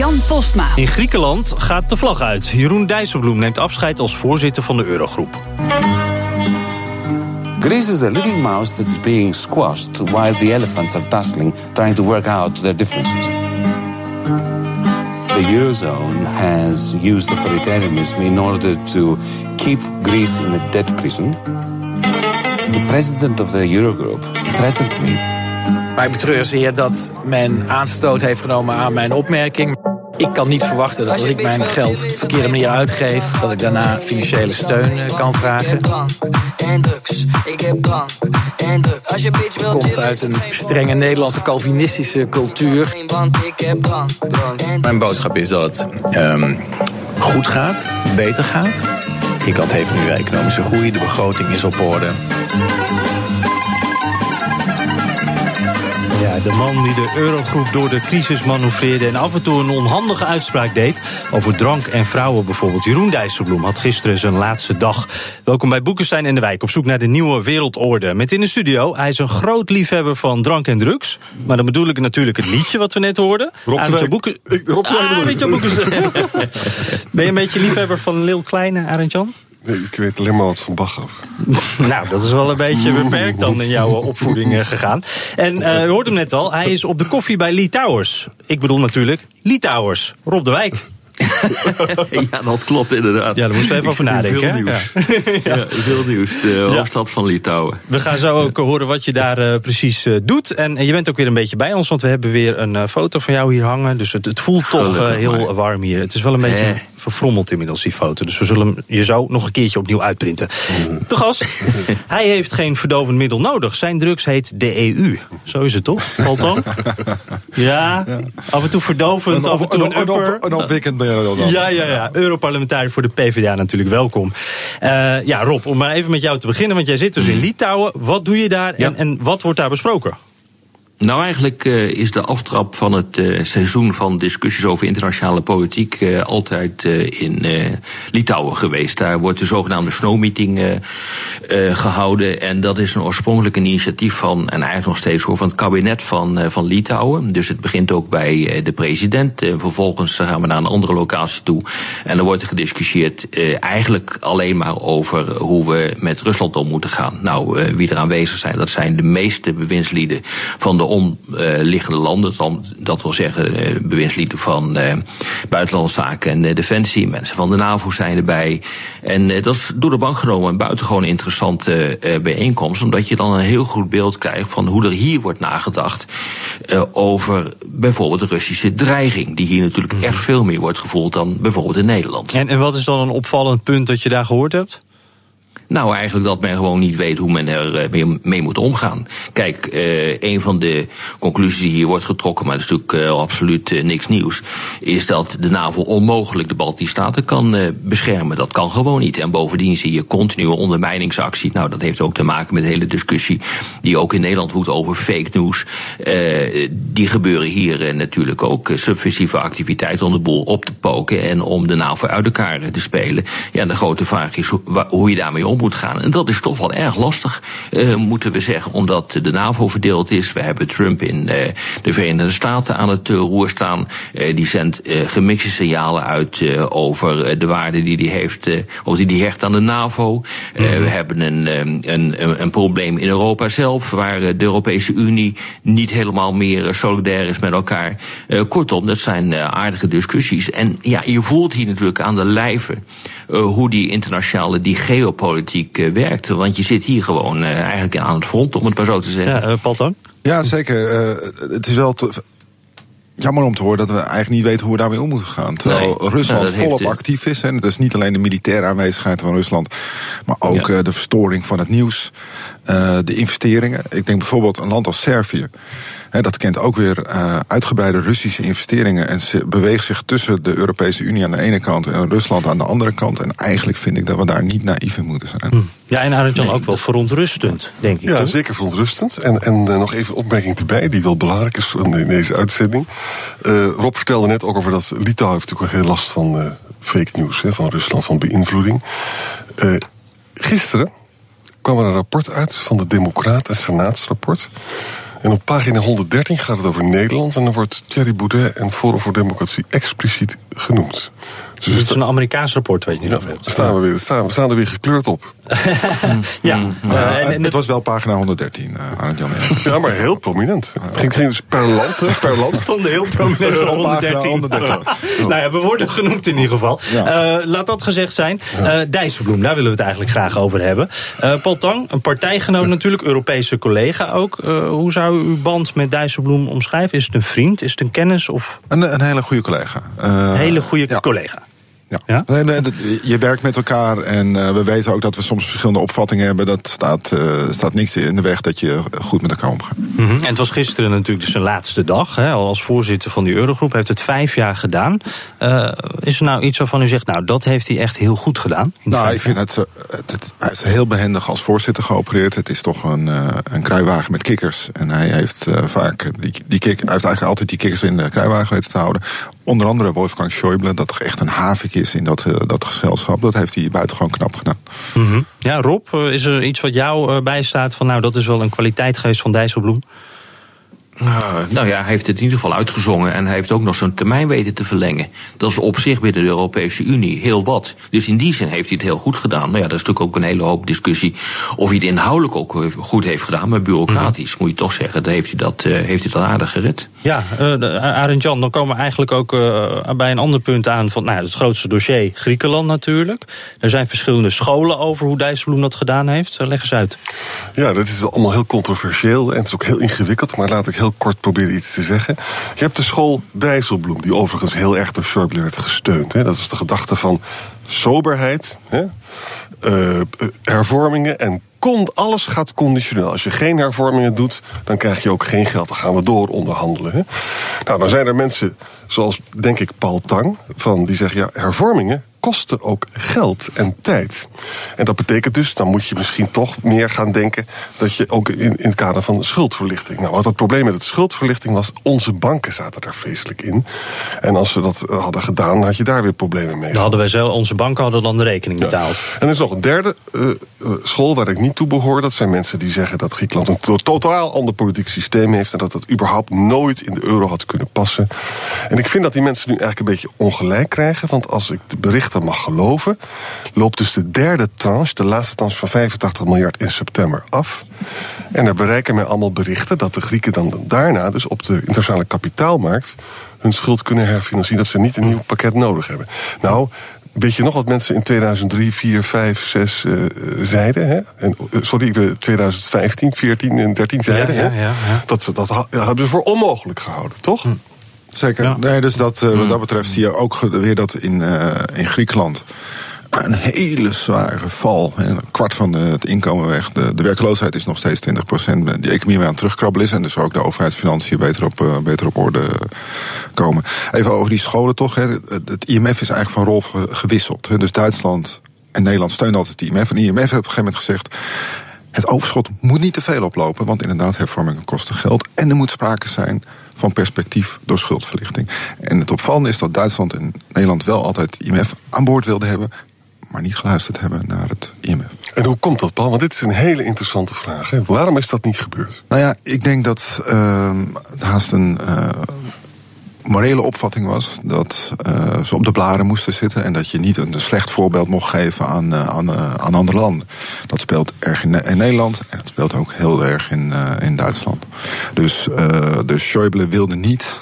Jan Postma. In Griekenland gaat de vlag uit. Jeroen Dijsselbloem neemt afscheid als voorzitter van de Eurogroep. Greece is a little mouse that is being squashed while the elephants are tussling, trying to work out their differences. The Eurozone has used authoritarianism in order to keep Greece in a debt prison. The president of the Eurogroup threatened me mij betreur zeer dat men aanstoot heeft genomen aan mijn opmerking. Ik kan niet verwachten dat als ik mijn geld op de verkeerde manier uitgeef... dat ik daarna financiële steun eh, kan vragen. Komt uit een strenge Nederlandse Calvinistische cultuur. Mijn boodschap is dat het um, goed gaat, beter gaat. Griekenland heeft nu economische groei, de begroting is op orde. Ja, de man die de eurogroep door de crisis manoeuvreerde... en af en toe een onhandige uitspraak deed over drank en vrouwen bijvoorbeeld. Jeroen Dijsselbloem had gisteren zijn laatste dag. Welkom bij Boekenstein en de Wijk op zoek naar de nieuwe wereldorde. Met in de studio, hij is een groot liefhebber van drank en drugs. Maar dan bedoel ik natuurlijk het liedje wat we net hoorden. Rob boeken... Ik, Rob ah, Ben je een beetje liefhebber van Lil Kleine, Arend Jan? Nee, ik weet alleen maar wat van Bach af. nou, dat is wel een beetje beperkt dan in jouw opvoeding eh, gegaan. En uh, u hoort hem net al, hij is op de koffie bij Lee Towers. Ik bedoel natuurlijk Lee Towers, Rob de Wijk. ja, dat klopt inderdaad. Ja, daar moesten we even over nadenken. Veel nieuws. Ja. ja. veel nieuws. De hoofdstad van Litouwen. We gaan zo ook horen wat je daar uh, precies uh, doet. En je bent ook weer een beetje bij ons, want we hebben weer een uh, foto van jou hier hangen. Dus het, het voelt toch heel warm hier. Het is wel een beetje verfrommeld inmiddels, die foto. Dus we zullen hem je zo nog een keertje opnieuw uitprinten. Mm. Te gast, hij heeft geen verdovend middel nodig. Zijn drugs heet de EU. Zo is het toch, Alton? Ja, af en toe verdovend, af en toe een upper. Een opwekkend ben je dan. Ja, ja, ja. Europarlementariër voor de PvdA natuurlijk, welkom. Uh, ja, Rob, om maar even met jou te beginnen, want jij zit dus in mm. Litouwen. Wat doe je daar en, en wat wordt daar besproken? Nou, eigenlijk uh, is de aftrap van het uh, seizoen van discussies over internationale politiek uh, altijd in Litouwen geweest. Daar wordt de zogenaamde Snow-meeting gehouden. En dat is een oorspronkelijk initiatief van, en eigenlijk nog steeds hoor, van het kabinet van, van Litouwen. Dus het begint ook bij de president. vervolgens gaan we naar een andere locatie toe. En dan wordt er gediscussieerd eigenlijk alleen maar over hoe we met Rusland om moeten gaan. Nou, wie er aanwezig zijn, dat zijn de meeste bewindslieden van de omliggende landen. Dat wil zeggen eh, bewindslieden van eh, buitenlandse zaken en eh, defensie. Mensen van de NAVO zijn erbij. En dat is door de bank genomen een buitengewoon interessante bijeenkomst. Omdat je dan een heel goed beeld krijgt van hoe er hier wordt nagedacht. over bijvoorbeeld de Russische dreiging. Die hier natuurlijk mhm. echt veel meer wordt gevoeld dan bijvoorbeeld in Nederland. En, en wat is dan een opvallend punt dat je daar gehoord hebt? Nou, eigenlijk dat men gewoon niet weet hoe men er eh, mee, moet omgaan. Kijk, uh, een van de conclusies die hier wordt getrokken, maar dat is natuurlijk uh, absoluut uh, niks nieuws, is dat de NAVO onmogelijk de Baltische Staten kan beschermen. Dat kan gewoon niet. En bovendien zie je continue ondermijningsactie. Nou, dat heeft ook te maken met de hele discussie die ook in Nederland woedt over fake news. die gebeuren hier natuurlijk ook. Subversieve activiteiten om de boel op te poken en om de NAVO uit elkaar te spelen. Ja, de grote vraag is hoe, hoe je daarmee om moet gaan. En dat is toch wel erg lastig, uh, moeten we zeggen, omdat de NAVO verdeeld is. We hebben Trump in uh, de Verenigde Staten aan het uh, roer staan. die zendt gemixte signalen uit over de waarde die hij heeft, of die hij hecht aan de NAVO. Mm -hmm. we hebben een, een, een, een, probleem in Europa zelf, waar de Europese Unie niet helemaal meer solidair is met elkaar. kortom, dat zijn aardige discussies. En ja, je voelt hier natuurlijk aan de lijve hoe die internationale, die geopolitiek politiek uh, werkt. Want je zit hier gewoon uh, eigenlijk aan het front, om het maar zo te zeggen. Ja, uh, Paul Ja, zeker. het is wel jammer om te horen dat we eigenlijk niet weten hoe we daarmee om moeten gaan. Terwijl Nee. Nou, Rusland volop actief is. En het is niet alleen de militaire aanwezigheid van Rusland, maar ook Ja. eh, de verstoring van het nieuws, eh, de investeringen. Ik denk bijvoorbeeld een land als Servië. Hè, dat kent ook weer eh, uitgebreide Russische investeringen en ze beweegt zich tussen de Europese Unie aan de ene kant en Rusland aan de andere kant. En eigenlijk vind ik dat we daar niet naïef in moeten zijn. Ja, en Arend-Jan ook wel verontrustend, denk ik. Ja, toch? zeker verontrustend. En, en eh, nog even een opmerking erbij, die wel belangrijk is in deze uitzending. Eh, Rob vertelde net ook over dat Litouwen heeft natuurlijk wel heel last van eh, fake news, hè, van Rusland, van beïnvloeding. Eh, gisteren kwam er een rapport uit van de Democraten, een Senaatsrapport. En op pagina 113 gaat het over Nederland. En dan wordt Thierry Boudet en Forum voor Democratie expliciet genoemd. Dus Dit is een Amerikaans rapport waar je het hebt. daar staan we, weer, staan, we staan er weer gekleurd op. Ja, eh, en- eh, en het was wel pagina 113, eh Arend Jan. Ja, maar heel prominent. Het ging, ging dus per land, hè, per land. stonden heel prominent op Op pagina 113. 113. nou ja, we worden genoemd in ieder geval. Ja. Eh, laat dat gezegd zijn. Eh Dijsselbloem, daar willen we het eigenlijk graag over hebben. Eh Paul Tang, een partijgenoot natuurlijk, Europese collega ook. Eh, hoe zou u uw band met Dijsselbloem omschrijven? Is het een vriend? Is het een kennis? Of Een, een hele goede collega. Eh, een hele goede ja. collega? Ja. Ja? Nee, nee, dat- je werkt met elkaar en eh, we weten ook dat we soms verschillende opvattingen hebben. Dat staat, eh, staat niks in de weg dat je goed met elkaar omgaat. Mhm. En het was gisteren natuurlijk dus zijn laatste dag. Hè, al als voorzitter van die Eurogroep. Heeft het vijf jaar gedaan. Eh, is er nou iets waarvan u zegt, nou dat heeft hij echt heel goed gedaan? Nou, ik vind het, het, het- hij is heel behendig als voorzitter geopereerd. Het is toch een, een kruiwagen met kikkers. En hij heeft vaak die, die kick, hij heeft eigenlijk altijd die kikkers in de kruiwagen weten te houden. Onder andere Wolfgang Schäuble, dat toch echt een havik is in dat, eh, dat gezelschap. Dat heeft hij buitengewoon knap gedaan. Mhm. Ja, Rob, eh, is er iets wat jou eh, bijstaat van nou dat is wel een kwaliteit geweest van Dijsselbloem? Nou, nou ja, hij heeft het in ieder geval uitgezongen en hij heeft ook nog zijn termijn weten te verlengen. Dat is op zich binnen de Europese Unie heel wat. Dus in die zin heeft hij het heel goed gedaan. Maar ja, dat is natuurlijk ook een hele hoop discussie of hij het inhoudelijk ook goed heeft gedaan. Maar bureaucratisch moet je toch zeggen, dan heeft hij dat, eh, heeft hij dat aardig gered. Ja, uh, Arend Jan, dan komen we eigenlijk ook uh, bij een ander punt aan van nou, het grootste dossier Griekenland natuurlijk. Er zijn verschillende scholen over hoe Dijsselbloem dat gedaan heeft. Uh, leg eens uit. Ja, dat is allemaal heel controversieel en het is ook heel ingewikkeld, maar laat ik heel kort proberen iets te zeggen. Je hebt de school Dijsselbloem, die overigens heel erg door Schäuble werd gesteund. Hè. Dat is de gedachte van soberheid, hè. Hervormingen en kon, alles gaat conditioneel. Als je geen hervormingen doet, dan krijg je ook geen geld. Dan gaan we door onderhandelen. Hè? Nou, dan zijn er mensen, zoals denk ik Paul Tang, van die zeggen: ja, hervormingen kosten ook geld en tijd. En dat betekent dus, dan moet je misschien toch meer gaan denken dat je ook in, in het kader van schuldverlichting. Nou, wat het probleem met het schuldverlichting was, onze banken zaten daar vreselijk in. En als we dat hadden gedaan, had je daar weer problemen mee. Dan hadden wij zelf, onze banken hadden dan de rekening betaald. Ja. En er is nog een derde uh, school waar ik niet toe behoor. Dat zijn mensen die zeggen dat Griekenland een totaal ander politiek systeem heeft. En dat dat überhaupt nooit in de euro had kunnen passen. En ik vind dat die mensen nu eigenlijk een beetje ongelijk krijgen. Want als ik de berichten mag geloven, loopt dus de derde tranche, de laatste tranche van 85 miljard in september af. En er bereiken mij allemaal berichten dat de Grieken dan daarna, dus op de internationale kapitaalmarkt, hun schuld kunnen herfinancieren. Dat ze niet een nieuw pakket nodig hebben. Nou, Weet je nog wat mensen in 2003, 4, 5, 6 uh, zeiden? Hè? En, uh, sorry, 2015, 14 en 13 zeiden. Ja, ja, hè? ja, ja. Dat, ze, dat hebben ze voor onmogelijk gehouden, toch? Hm. Zeker. Ja. Nee, dus dat, uh, wat dat betreft zie je ook weer dat in, in Griekenland een hele zware val. Een kwart van de, het inkomen weg. De, de werkloosheid is nog steeds 20 procent. Die economie weer aan het terugkrabbelen is. En dus ook de overheidsfinanciën beter op, uh, beter op orde komen. Even over die scholen toch. Hè. Het IMF is eigenlijk van rol gewisseld. Hè. Dus Duitsland en Nederland steunen altijd het IMF. En het IMF heeft op een gegeven moment gezegd... Het overschot moet niet te veel oplopen, want inderdaad, hervormingen kosten geld. En er moet sprake zijn van perspectief door schuldverlichting. En het opvallende is dat Duitsland en Nederland wel altijd het IMF aan boord wilden hebben, maar niet geluisterd hebben naar het IMF. En hoe komt dat, Paul? Want dit is een hele interessante vraag. Hè? Waarom is dat niet gebeurd? Nou ja, ik denk dat uh, haast een uh, morele opvatting was dat uh, ze op de blaren moesten zitten en dat je niet een slecht voorbeeld mocht geven aan, uh, aan, uh, aan andere landen. Dat speelt erg in, in, Nederland en dat speelt ook heel erg in, in Duitsland. Dus, dus Schäuble wilde niet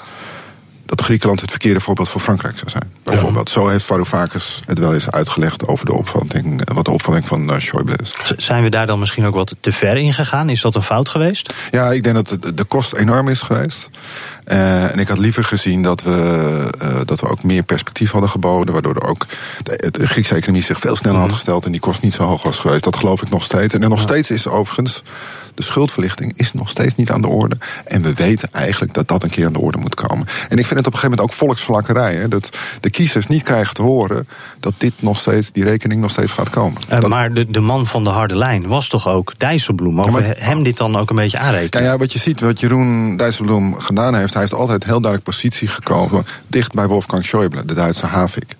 dat Griekenland het verkeerde voorbeeld voor Frankrijk zou zijn. Bijvoorbeeld. Ja. Zo heeft Varoufakis het wel eens uitgelegd over de opvatting, wat de opvatting van Schäuble is. Zijn we daar dan misschien ook wat te ver in gegaan? Is dat een fout geweest? Ja, ik denk dat de, de kost enorm is geweest. Uh, en ik had liever gezien dat we, uh, dat we ook meer perspectief hadden geboden. Waardoor er ook de, de Griekse economie zich veel sneller had gesteld. En die kost niet zo hoog was geweest. Dat geloof ik nog steeds. En nog steeds is overigens de schuldverlichting is nog steeds niet aan de orde. En we weten eigenlijk dat dat een keer aan de orde moet komen. En ik vind het op een gegeven moment ook volksvlakkerij. Hè, dat de kiezers niet krijgen te horen dat dit nog steeds, die rekening nog steeds gaat komen. Uh, dat... Maar de, de man van de harde lijn was toch ook Dijsselbloem? Mogen ja, maar... hem dit dan ook een beetje aanrekenen? Ja, ja, wat je ziet, wat Jeroen Dijsselbloem gedaan heeft, hij heeft altijd heel duidelijk positie gekomen dicht bij Wolfgang Schäuble, de Duitse Havik.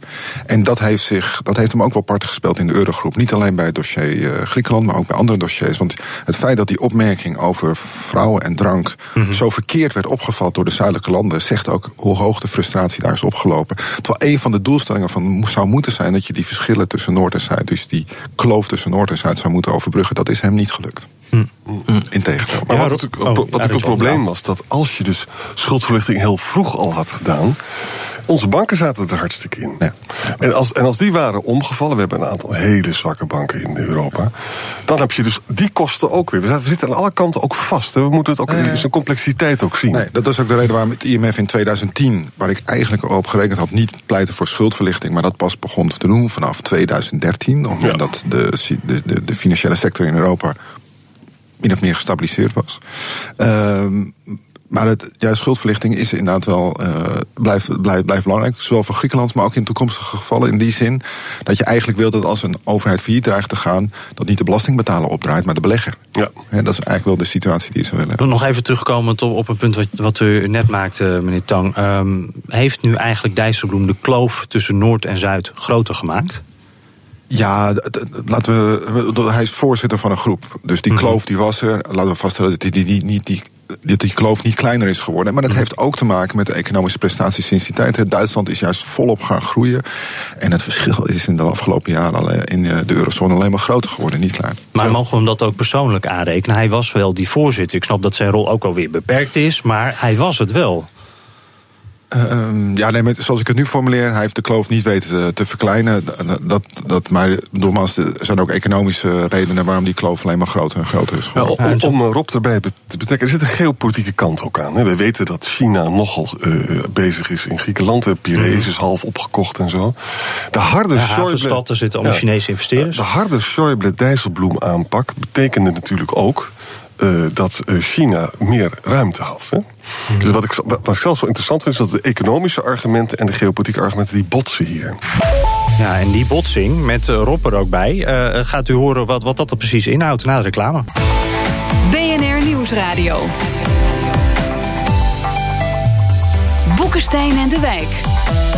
En dat heeft, zich, dat heeft hem ook wel part gespeeld in de Eurogroep. Niet alleen bij het dossier uh, Griekenland, maar ook bij andere dossiers. Want het feit dat die opmerking over vrouwen en drank mm -hmm. zo verkeerd werd opgevat door de zuidelijke landen, zegt ook hoe hoog de frustratie daar is opgelopen. Terwijl een van de doelstellingen van zou moeten zijn dat je die verschillen tussen Noord en Zuid, dus die kloof tussen Noord en Zuid zou moeten overbruggen. Dat is hem niet gelukt. Hm. Integendeel. Maar wat natuurlijk, oh, wat ja, een probleem was, dat als je dus schuldverlichting heel vroeg al had gedaan, onze banken zaten er hartstikke in. Ja. En, als, en als die waren omgevallen, we hebben een aantal hele zwakke banken in Europa, dan heb je dus die kosten ook weer. We zitten aan alle kanten ook vast. We moeten het ook in zijn complexiteit ook zien. Nee, dat is ook de reden waarom het IMF in 2010, waar ik eigenlijk op gerekend had, niet pleiten voor schuldverlichting, maar dat pas begon te doen vanaf 2013, omdat ja. de, de, de, de financiële sector in Europa min of meer gestabiliseerd was. Uh, maar het, ja, schuldverlichting is inderdaad wel, uh, blijft, blijft, blijft belangrijk. Zowel voor Griekenland, maar ook in toekomstige gevallen. In die zin dat je eigenlijk wilt dat als een overheid failliet dreigt te gaan... dat niet de belastingbetaler opdraait, maar de belegger. Ja. He, dat is eigenlijk wel de situatie die ze willen. Nog even terugkomend op, op een punt wat, wat u net maakte, meneer Tang. Um, heeft nu eigenlijk Dijsselbloem de kloof tussen Noord en Zuid groter gemaakt? Ja, laten we, hij is voorzitter van een groep. Dus die kloof die was er. Laten we vaststellen dat die, die, die, die, die kloof niet kleiner is geworden. Maar dat heeft ook te maken met de economische prestaties sinds die tijd. Duitsland is juist volop gaan groeien. En het verschil is in de afgelopen jaren in de eurozone alleen maar groter geworden, niet klein. Maar mogen we hem dat ook persoonlijk aanrekenen? Hij was wel die voorzitter. Ik snap dat zijn rol ook alweer beperkt is, maar hij was het wel. Uh, ja, nee, zoals ik het nu formuleer, hij heeft de kloof niet weten te, verkleinen. Dat, dat, maar nogmaals, er zijn ook economische redenen waarom die kloof alleen maar groter en groter is geworden. Ja, om, om Rob erbij te betrekken, er zit een geopolitieke kant ook aan. Hè. We weten dat China nogal uh, bezig is in Griekenland. De Piraeus is half opgekocht en zo. De harde ja, Schäuble, er zitten allemaal ja, Chinese investeerders. De harde Schäuble-Dijsselbloem aanpak betekende natuurlijk ook uh, dat China meer ruimte had. Hè? Mm. Dus wat ik, wat ik zelf zo interessant vind, is dat de economische argumenten en de geopolitieke argumenten die botsen hier. Ja, en die botsing, met Rob er ook bij, uh, gaat u horen wat, wat dat er precies inhoudt na de reclame. BNR Nieuwsradio. Boekenstein en de Wijk.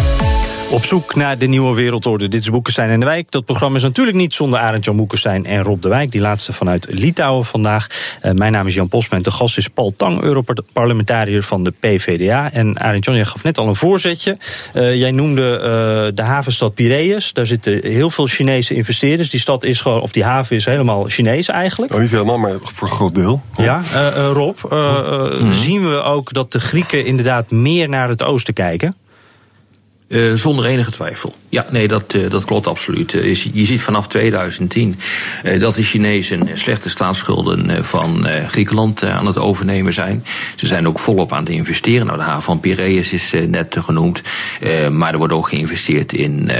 Op zoek naar de nieuwe wereldorde. Dit is Boekenstein en de Wijk. Dat programma is natuurlijk niet zonder Arend Jan Boekenstein en Rob de Wijk. Die laatste vanuit Litouwen vandaag. Uh, mijn naam is Jan Posman. De gast is Paul Tang, Europarlementariër van de PVDA. En Arend Jan, jij gaf net al een voorzetje. Uh, jij noemde uh, de havenstad Piraeus. Daar zitten heel veel Chinese investeerders. Die stad is gewoon, of die haven is helemaal Chinees eigenlijk. Oh, niet helemaal, maar voor een groot deel. Ja, ja Rob, mm. zien we ook dat de Grieken inderdaad meer naar het oosten kijken? Uh, zonder enige twijfel. Ja, nee, dat, uh, dat klopt absoluut. Uh, je ziet vanaf 2010 dat de Chinezen slechte staatsschulden van Griekenland aan het overnemen zijn. Ze zijn ook volop aan het investeren. Nou, de haven van Piraeus is net genoemd. maar er wordt ook geïnvesteerd in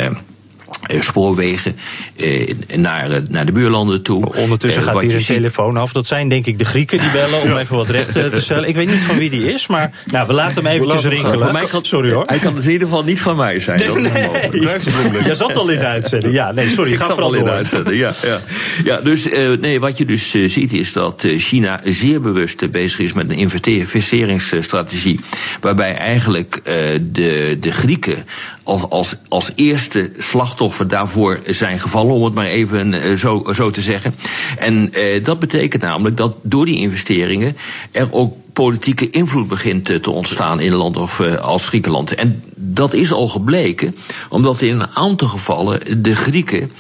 spoorwegen eh, naar, naar de buurlanden toe. Ondertussen gaat hier een telefoon af. Dat zijn denk ik de Grieken die bellen om even wat recht te stellen. Ik weet niet van wie die is, maar nou, we laten hem eventjes rinkelen. Mij kan, sorry hoor. Hij kan in ieder geval niet van mij zijn. Nee, nee. Jij zat al in de uitzending. Ja, nee, sorry. Ik ga vooral in de uitzending. Ja, ja. ja dus nee, wat je dus ziet is dat China zeer bewust bezig is met een investeringsstrategie. Waarbij eigenlijk de, de Grieken als, als, als eerste slachtoffer daarvoor zijn gevallen, om het maar even uh, zo, zo te zeggen. En uh, dat betekent namelijk dat door die investeringen er ook politieke invloed begint te ontstaan in landen of, uh, als Griekenland. En dat is al gebleken, omdat in een aantal gevallen de Grieken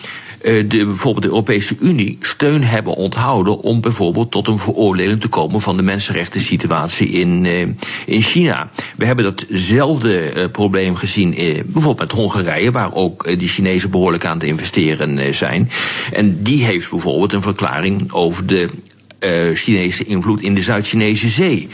de, bijvoorbeeld de Europese Unie steun hebben onthouden om bijvoorbeeld tot een veroordeling te komen van de mensenrechten situatie in, uh, in China. We hebben datzelfde uh, probleem gezien bijvoorbeeld met Hongarije, waar ook die Chinezen behoorlijk aan het investeren zijn. En die heeft bijvoorbeeld een verklaring over de Chinese invloed in de Zuid-Chinese Zee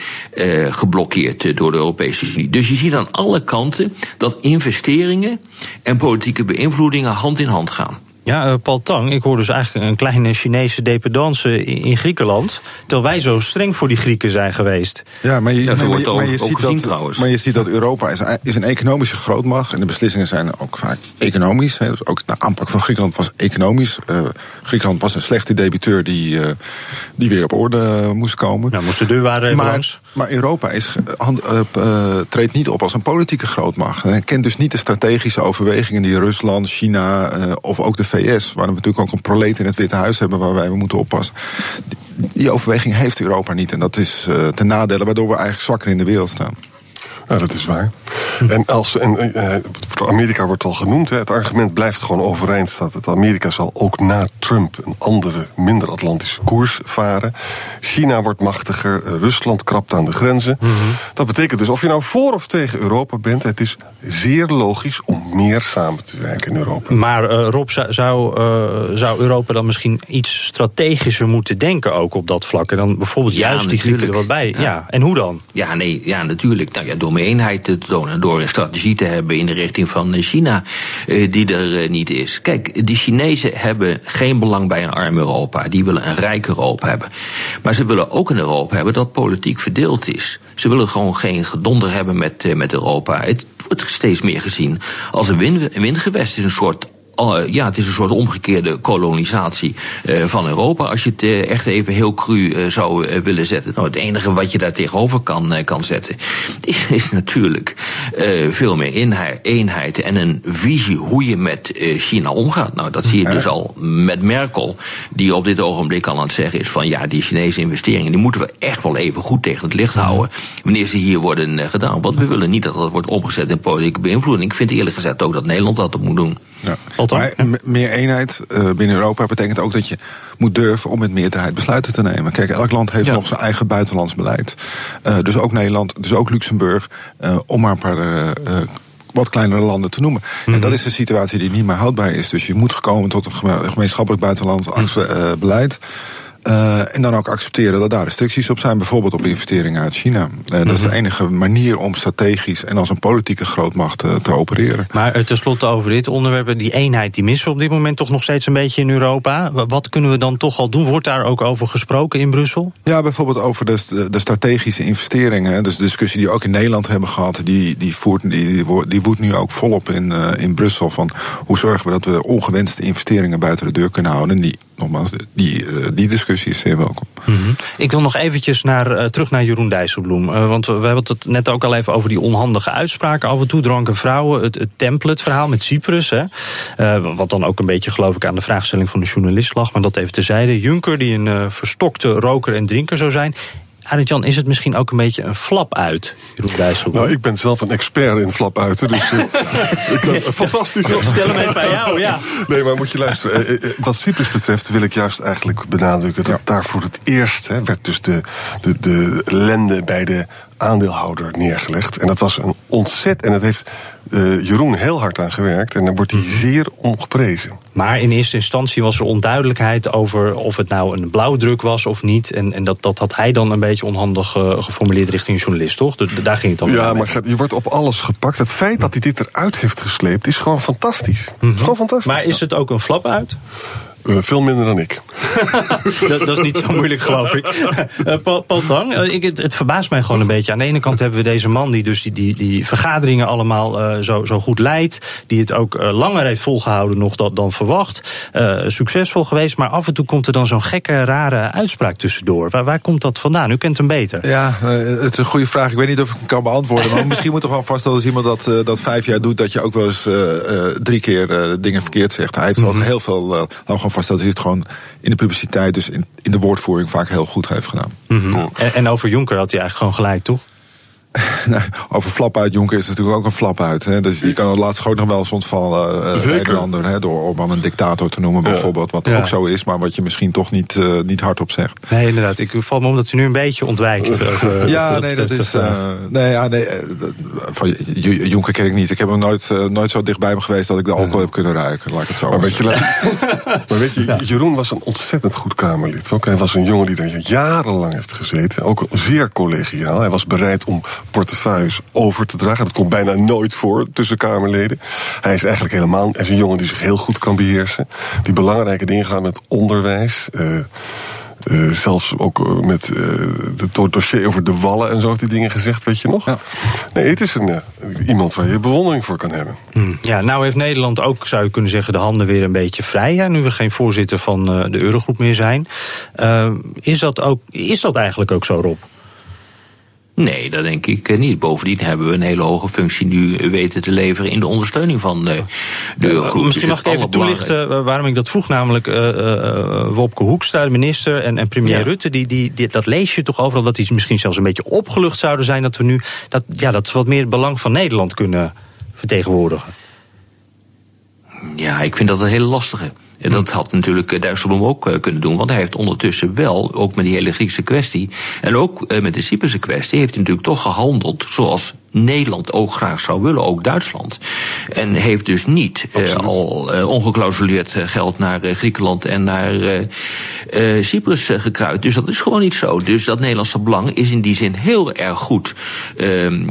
geblokkeerd door de Europese Unie. Dus je ziet aan alle kanten dat investeringen en politieke beïnvloedingen hand in hand gaan. Ja, uh, Paul Tang, ik hoor dus eigenlijk een kleine Chinese dependance in Griekenland. Terwijl wij zo streng voor die Grieken zijn geweest. Ja, maar je, ja, maar, maar, maar je ziet dat, trouwens. maar je ziet dat Europa is, is, een economische grootmacht. En de beslissingen zijn ook vaak economisch. Hè. Dus ook de aanpak van Griekenland was economisch. Uh, Griekenland was een slechte debiteur die, uh, die weer op orde moest komen. Nou, moest de deur waren even maar, langs. Maar Europa is, treedt niet op als een politieke grootmacht. En kent dus niet de strategische overwegingen die Rusland, China of ook de Waar we natuurlijk ook een proleet in het Witte Huis hebben waar wij moeten oppassen. Die overweging heeft Europa niet. En dat is uh, ten nadele, waardoor we eigenlijk zwakker in de wereld staan. Nou, dat is waar. En, als, en uh, Amerika wordt al genoemd. Hè, het argument blijft gewoon overeind staan. Dat Amerika zal ook na Trump een andere, minder Atlantische koers varen. China wordt machtiger. Rusland krapt aan de grenzen. Mm -hmm. Dat betekent dus, of je nou voor of tegen Europa bent, het is zeer logisch om meer samen te werken in Europa. Maar uh, Rob, zou, uh, zou Europa dan misschien iets strategischer moeten denken ook op dat vlak? En dan bijvoorbeeld ja, juist die Grieken er wat bij. Ja. ja. En hoe dan? Ja, nee, ja, natuurlijk. Nou ja, door eenheid te tonen, door een strategie te hebben in de richting van China, uh, die er uh, niet is. Kijk, die Chinezen hebben geen belang bij een arm Europa. Die willen een rijk Europa hebben. Maar ze willen ook een Europa hebben dat politiek verdeeld is. Ze willen gewoon geen gedonder hebben met, met Europa. Het wordt steeds meer gezien als een, win, een windgewest. Het een soort ja, het is een soort omgekeerde kolonisatie uh, van Europa. Als je het uh, echt even heel cru zou willen zetten. Nou, het enige wat je daar tegenover kan, kan zetten, is, is natuurlijk veel meer eenheid, eenheid en een visie hoe je met China omgaat. Nou, dat zie je dus al met Merkel, die op dit ogenblik al aan het zeggen is van ja, die Chinese investeringen, die moeten we echt wel even goed tegen het licht houden. Wanneer ze hier worden gedaan. Want we willen niet dat dat wordt omgezet in politieke beïnvloeding. Ik vind eerlijk gezegd ook dat Nederland dat moet doen. Ja. Maar meer eenheid uh, binnen Europa betekent ook dat je moet durven om met meerderheid besluiten te nemen. Kijk, elk land heeft ja. nog zijn eigen buitenlands beleid. Uh, dus ook Nederland, dus ook Luxemburg, uh, om maar een paar wat kleinere landen te noemen. Mm -hmm. En dat is een situatie die niet meer houdbaar is. Dus je moet gekomen tot een gemeenschappelijk buitenlands mm. beleid. Uh, en dan ook accepteren dat daar restricties op zijn, bijvoorbeeld op investeringen uit China. Uh, mm -hmm. Dat is de enige manier om strategisch en als een politieke grootmacht uh, te opereren. Maar tenslotte over dit onderwerp, die eenheid die missen we op dit moment toch nog steeds een beetje in Europa. Wat kunnen we dan toch al doen? Wordt daar ook over gesproken in Brussel? Ja, bijvoorbeeld over de, de strategische investeringen. Dus de discussie die we ook in Nederland hebben gehad, die, die, voert, die, die woedt nu ook volop in, in Brussel. Van hoe zorgen we dat we ongewenste investeringen buiten de deur kunnen houden? En die, nogmaals, die, die discussie is zeer welkom. -hmm. Ik wil nog eventjes naar, uh, terug naar Jeroen Dijsselbloem. Uh, want we, hebben het net ook al even over die onhandige uitspraken. Af en toe dronken vrouwen. Het, template-verhaal met Cyprus. Hè. Wat dan ook een beetje, geloof ik, aan de vraagstelling van de journalist lag. Maar dat even terzijde. Juncker, die een verstokte roker en drinker zou zijn. Arend-Jan, is het misschien ook een beetje een flap uit, Jeroen? Nou, ik ben zelf een expert in flap uiten, dus uh, ik fantastisch. Ik stel hem even bij jou, ja. Nee, maar moet je luisteren. Wat Cyprus betreft wil ik juist eigenlijk benadrukken... dat ja. daar voor het eerst hè, werd dus de, de, de ellende bij de aandeelhouder neergelegd. En dat was een ontzet. En dat heeft uh, Jeroen heel hard aan gewerkt. En daar wordt hij zeer om geprezen. Maar in eerste instantie was er onduidelijkheid over of het nou een blauwdruk was of niet. En, en dat, dat had hij dan een beetje onhandig uh, geformuleerd richting een journalist, toch? Daar ging het dan Ja, maar je wordt op alles gepakt. Het feit dat hij dit eruit heeft gesleept is gewoon fantastisch. Mm -hmm. is gewoon fantastisch. Maar is het ook een flap uit? Uh, veel minder dan ik. dat, dat, is niet zo moeilijk, geloof ik. Uh, Paul, Paul Tang, uh, ik, het, het, verbaast mij gewoon een beetje. Aan de ene kant hebben we deze man die dus die, die, die vergaderingen allemaal zo, zo goed leidt. Die het ook langer heeft volgehouden nog dan, dan verwacht. succesvol geweest, maar af en toe komt er dan zo'n gekke, rare uitspraak tussendoor. Waar, waar komt dat vandaan? U kent hem beter. Ja, het is een goede vraag. Ik weet niet of ik hem kan beantwoorden. Maar misschien moet toch wel vaststellen als iemand dat, dat vijf jaar doet... dat je ook wel eens drie keer dingen verkeerd zegt. Hij heeft mm -hmm. heel veel... we gewoon vast dat hij het gewoon in de publiciteit, dus in, in de woordvoering, vaak heel goed heeft gedaan. Mm -hmm. en, en, over Jonker had hij eigenlijk gewoon gelijk, toch? Nou, over flap uit Jonker is natuurlijk ook een flap uit. Hè. Dus die kan het laatst ook nog wel eens ontvallen, uh, Nederlander. Hè, door Orban een dictator te noemen bijvoorbeeld. Wat ook zo is, maar wat je misschien toch niet, uh, niet hardop zegt. Nee, inderdaad. Ik val me om dat u nu een beetje ontwijkt. Over, ja, nee, dat is... Uh, nee, ja, nee, van Jonker ken ik niet. Ik heb hem nooit, nooit zo dichtbij me geweest dat ik de alcohol heb kunnen ruiken. Laat ik het zo maar weet, je, maar weet je, Jeroen was een ontzettend goed Kamerlid. Ook. Hij was een jongen die er jarenlang heeft gezeten. Ook zeer collegiaal. Hij was bereid om portefeuilles over te dragen. Dat komt bijna nooit voor tussen Kamerleden. Hij is eigenlijk helemaal hij is een jongen die zich heel goed kan beheersen. Die belangrijke dingen gaan met onderwijs. Uh, uh, zelfs ook uh, met het dossier over de wallen en zo heeft hij dingen gezegd, weet je nog? Ja. Nee, het is een, iemand waar je bewondering voor kan hebben. Hmm. Ja, nou heeft Nederland ook, zou je kunnen zeggen, de handen weer een beetje vrij. Ja, nu we geen voorzitter van de Eurogroep meer zijn. is, dat ook, is dat eigenlijk ook zo, Rob? Nee, dat denk ik eh, niet. Bovendien hebben we een hele hoge functie nu weten te leveren in de ondersteuning van de, de Eurogroep. Misschien mag ik even toelichten eh, waarom ik dat vroeg. Namelijk uh, Wopke Hoekstra, de minister, en, en premier Rutte. Die, die, die, dat lees je toch overal dat die misschien zelfs een beetje opgelucht zouden zijn. Dat we nu dat, ja, dat we wat meer het belang van Nederland kunnen vertegenwoordigen. Ja, ik vind dat een hele lastige. En dat had natuurlijk eh, Dijsselbloem ook eh, kunnen doen, want hij heeft ondertussen wel, ook met die hele Griekse kwestie, en ook eh, met de Cyprus kwestie, heeft hij natuurlijk toch gehandeld zoals Nederland ook graag zou willen, ook Duitsland. En heeft dus niet uh, al uh, ongeclausuleerd geld naar uh, Griekenland en naar Cyprus gekruid. Dus dat is gewoon niet zo. Dus dat Nederlandse belang is in die zin heel erg goed ehm,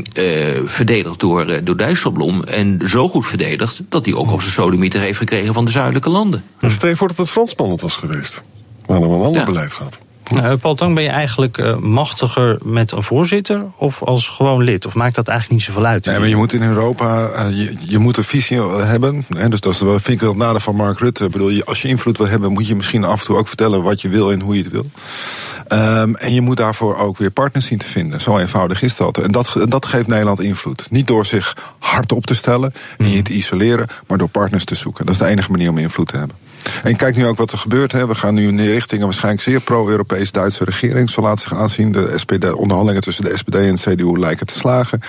verdedigd door, door Dijsselbloem. En zo goed verdedigd dat hij ook op zijn sodemieter heeft gekregen van de zuidelijke landen. Stel je voor dat het Fransman het was geweest. Maar dan een ander beleid gehad. Nou, Paul Tang, ben je eigenlijk uh, machtiger met een voorzitter of als gewoon lid? Of maakt dat eigenlijk niet zoveel uit? Nee, maar je moet in Europa, uh, je, je, moet een visie hebben. Hè, dus dat is, vind ik wel het nadeel van Mark Rutte. Ik bedoel, als je invloed wil hebben, moet je misschien af en toe ook vertellen wat je wil en hoe je het wil. Um, en je moet daarvoor ook weer partners zien te vinden. Zo eenvoudig is dat. En dat, dat geeft Nederland invloed. Niet door zich hard op te stellen en je te isoleren, maar door partners te zoeken. Dat is de enige manier om invloed te hebben. En kijk nu ook wat er gebeurt. Hè. We gaan nu in richting een waarschijnlijk zeer pro-Europese Duitse regering. Zo laat zich aanzien. De SPD, onderhandelingen tussen de SPD en de CDU lijken te slagen.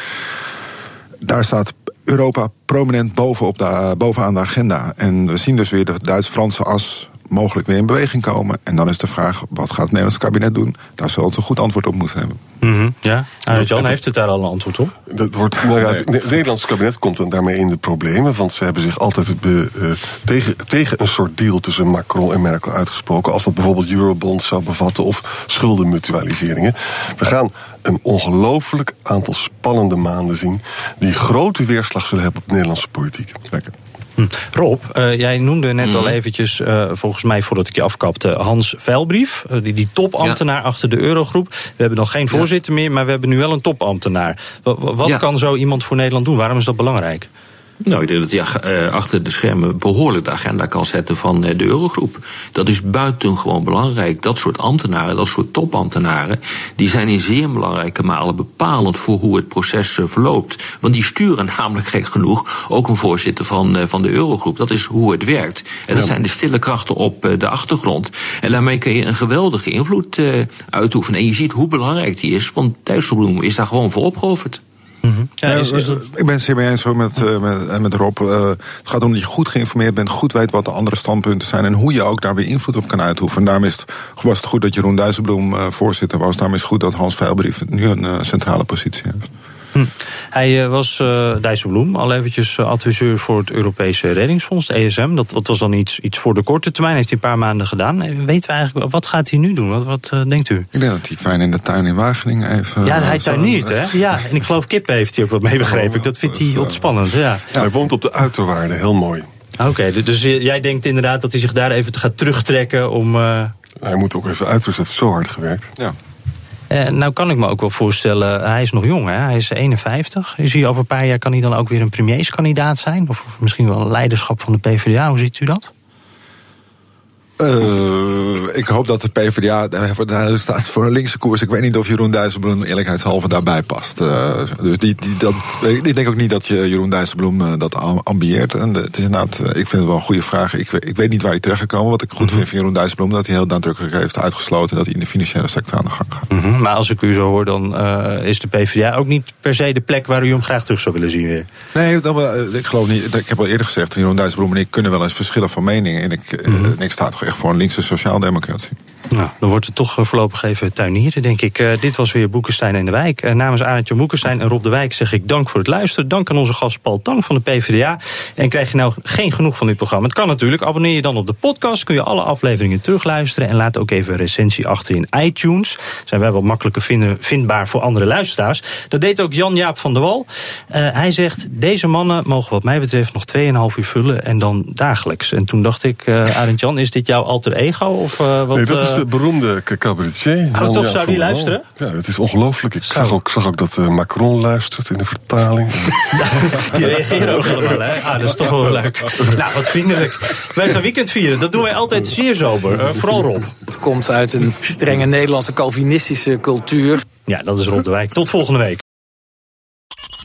Daar staat Europa prominent bovenop de, bovenaan de agenda. En we zien dus weer de Duits-Franse as mogelijk weer in beweging komen. En dan is de vraag, wat gaat het Nederlandse kabinet doen? Daar zal het een goed antwoord op moeten hebben. Mm -hmm, ja, uh, Jan heeft het daar al een antwoord op. Dat wordt, nou ja, het Nederlandse kabinet komt dan daarmee in de problemen. Want ze hebben zich altijd be, uh, tegen, tegen een soort deal tussen Macron en Merkel uitgesproken. Als dat bijvoorbeeld eurobonds zou bevatten of schuldenmutualiseringen. We gaan een ongelooflijk aantal spannende maanden zien. die grote weerslag zullen hebben op de Nederlandse politiek. Lekker. Hm. Rob, uh, jij noemde net al mhm. eventjes, uh, volgens mij voordat ik je afkapte, Hans Veilbrief. Uh, die, die topambtenaar achter de Eurogroep. We hebben nog geen voorzitter meer, maar we hebben nu wel een topambtenaar. Wat, wat ja. kan zo iemand voor Nederland doen? Waarom is dat belangrijk? Nou, ik denk dat hij uh, achter de schermen behoorlijk de agenda kan zetten van uh, de Eurogroep. Dat is buitengewoon belangrijk. Dat soort ambtenaren, dat soort topambtenaren, die zijn in zeer belangrijke malen bepalend voor hoe het proces uh, verloopt. Want die sturen namelijk gek genoeg ook een voorzitter van, van de Eurogroep. Dat is hoe het werkt. En dat zijn de stille krachten op de achtergrond. En daarmee kun je een geweldige invloed uitoefenen. En je ziet hoe belangrijk die is, want Dijsselbloem is daar gewoon voor opgeofferd. Mm ja, is, is dat... Ik ben het hiermee eens met, uh, met, met Rob. Uh, het gaat om dat je goed geïnformeerd bent, goed weet wat de andere standpunten zijn en hoe je ook daar weer invloed op kan uitoefenen. Daarom is het, was het goed dat Jeroen Dijsselbloem uh, voorzitter was. Daarom is het goed dat Hans Veilbrief nu een centrale positie heeft. Hm. Hij uh, was uh, Dijsselbloem al eventjes uh, adviseur voor het Europese Reddingsfonds, ESM. Dat, dat was dan iets, iets voor de korte termijn, heeft hij een paar maanden gedaan. Weten we eigenlijk, wat gaat hij nu doen? Wat, wat denkt u? Ik denk dat hij fijn in de tuin in Wageningen even... Ja, hij tuiniert, hè? Ja, en ik geloof kippen heeft hij ook wat mee begrepen. Dat vindt hij wat spannend, ja. ja. Hij woont op de uiterwaarde, heel mooi. Oké, okay, dus jij denkt inderdaad dat hij zich daar even gaat terugtrekken om... Hij moet ook even uit, dus heeft zo hard gewerkt. Ja. Uh, nou kan ik me ook wel voorstellen, hij is nog jong, hè? hij is 51. Is hij over een paar jaar kan hij dan ook weer een premierskandidaat zijn? Of misschien wel een leiderschap van de PvdA, hoe ziet u dat? Uh, ik hoop dat de PvdA daar staat voor een linkse koers. Ik weet niet of Jeroen Dijsselbloem eerlijkheidshalve daarbij past. Uh, dus die, die, dat, ik denk ook niet dat je Jeroen Dijsselbloem dat ambieert. En het is inderdaad, ik vind het wel een goede vraag. Ik, ik weet niet waar hij terechtgekomen. Wat ik goed mm -hmm. vind van Jeroen Dijsselbloem, dat hij heel nadrukkelijk heeft uitgesloten dat hij in de financiële sector aan de gang gaat. Mm -hmm. Maar als ik u zo hoor, dan is de PvdA ook niet per se de plek waar u hem graag terug zou willen zien weer. Nee, dan, ik geloof niet. Ik heb al eerder gezegd, Jeroen Dijsselbloem en ik kunnen wel eens verschillen van mening. En ik, mm -hmm. ik sta toch echt voor een linkse sociaaldemocratie. Nou, dan wordt het toch voorlopig even tuinieren, denk ik. Uh, dit was weer Boekenstein in de Wijk. Uh, namens Arendtje Boekenstein en Rob de Wijk zeg ik dank voor het luisteren. Dank aan onze gast Paul Tang van de PvdA. En krijg je nou geen genoeg van dit programma? Het kan natuurlijk. Abonneer je dan op de podcast. Kun je alle afleveringen terugluisteren. En laat ook even een recensie achter in iTunes. Zijn wij wat makkelijker vinden, vindbaar voor andere luisteraars. Dat deed ook Jan-Jaap van der Wal. Uh, hij zegt, deze mannen mogen wat mij betreft nog 2,5 uur vullen. En dan dagelijks. En toen dacht ik, Arend Jan, is dit jouw alter ego? Of, wat, nee, de beroemde cabaretier. Oh, toch zou die luisteren? Ja, het is ongelooflijk. Ik zag ook, zag ook dat uh, Macron luistert in de vertaling. die reageren ook allemaal, hè? Ah, dat is toch wel leuk. Nou, wat vriendelijk. Wij gaan weekend vieren. Dat doen wij altijd zeer sober. Uh, vooral Rob. Het komt uit een strenge Nederlandse Calvinistische cultuur. Ja, dat is Rob de Wijk. Tot volgende week.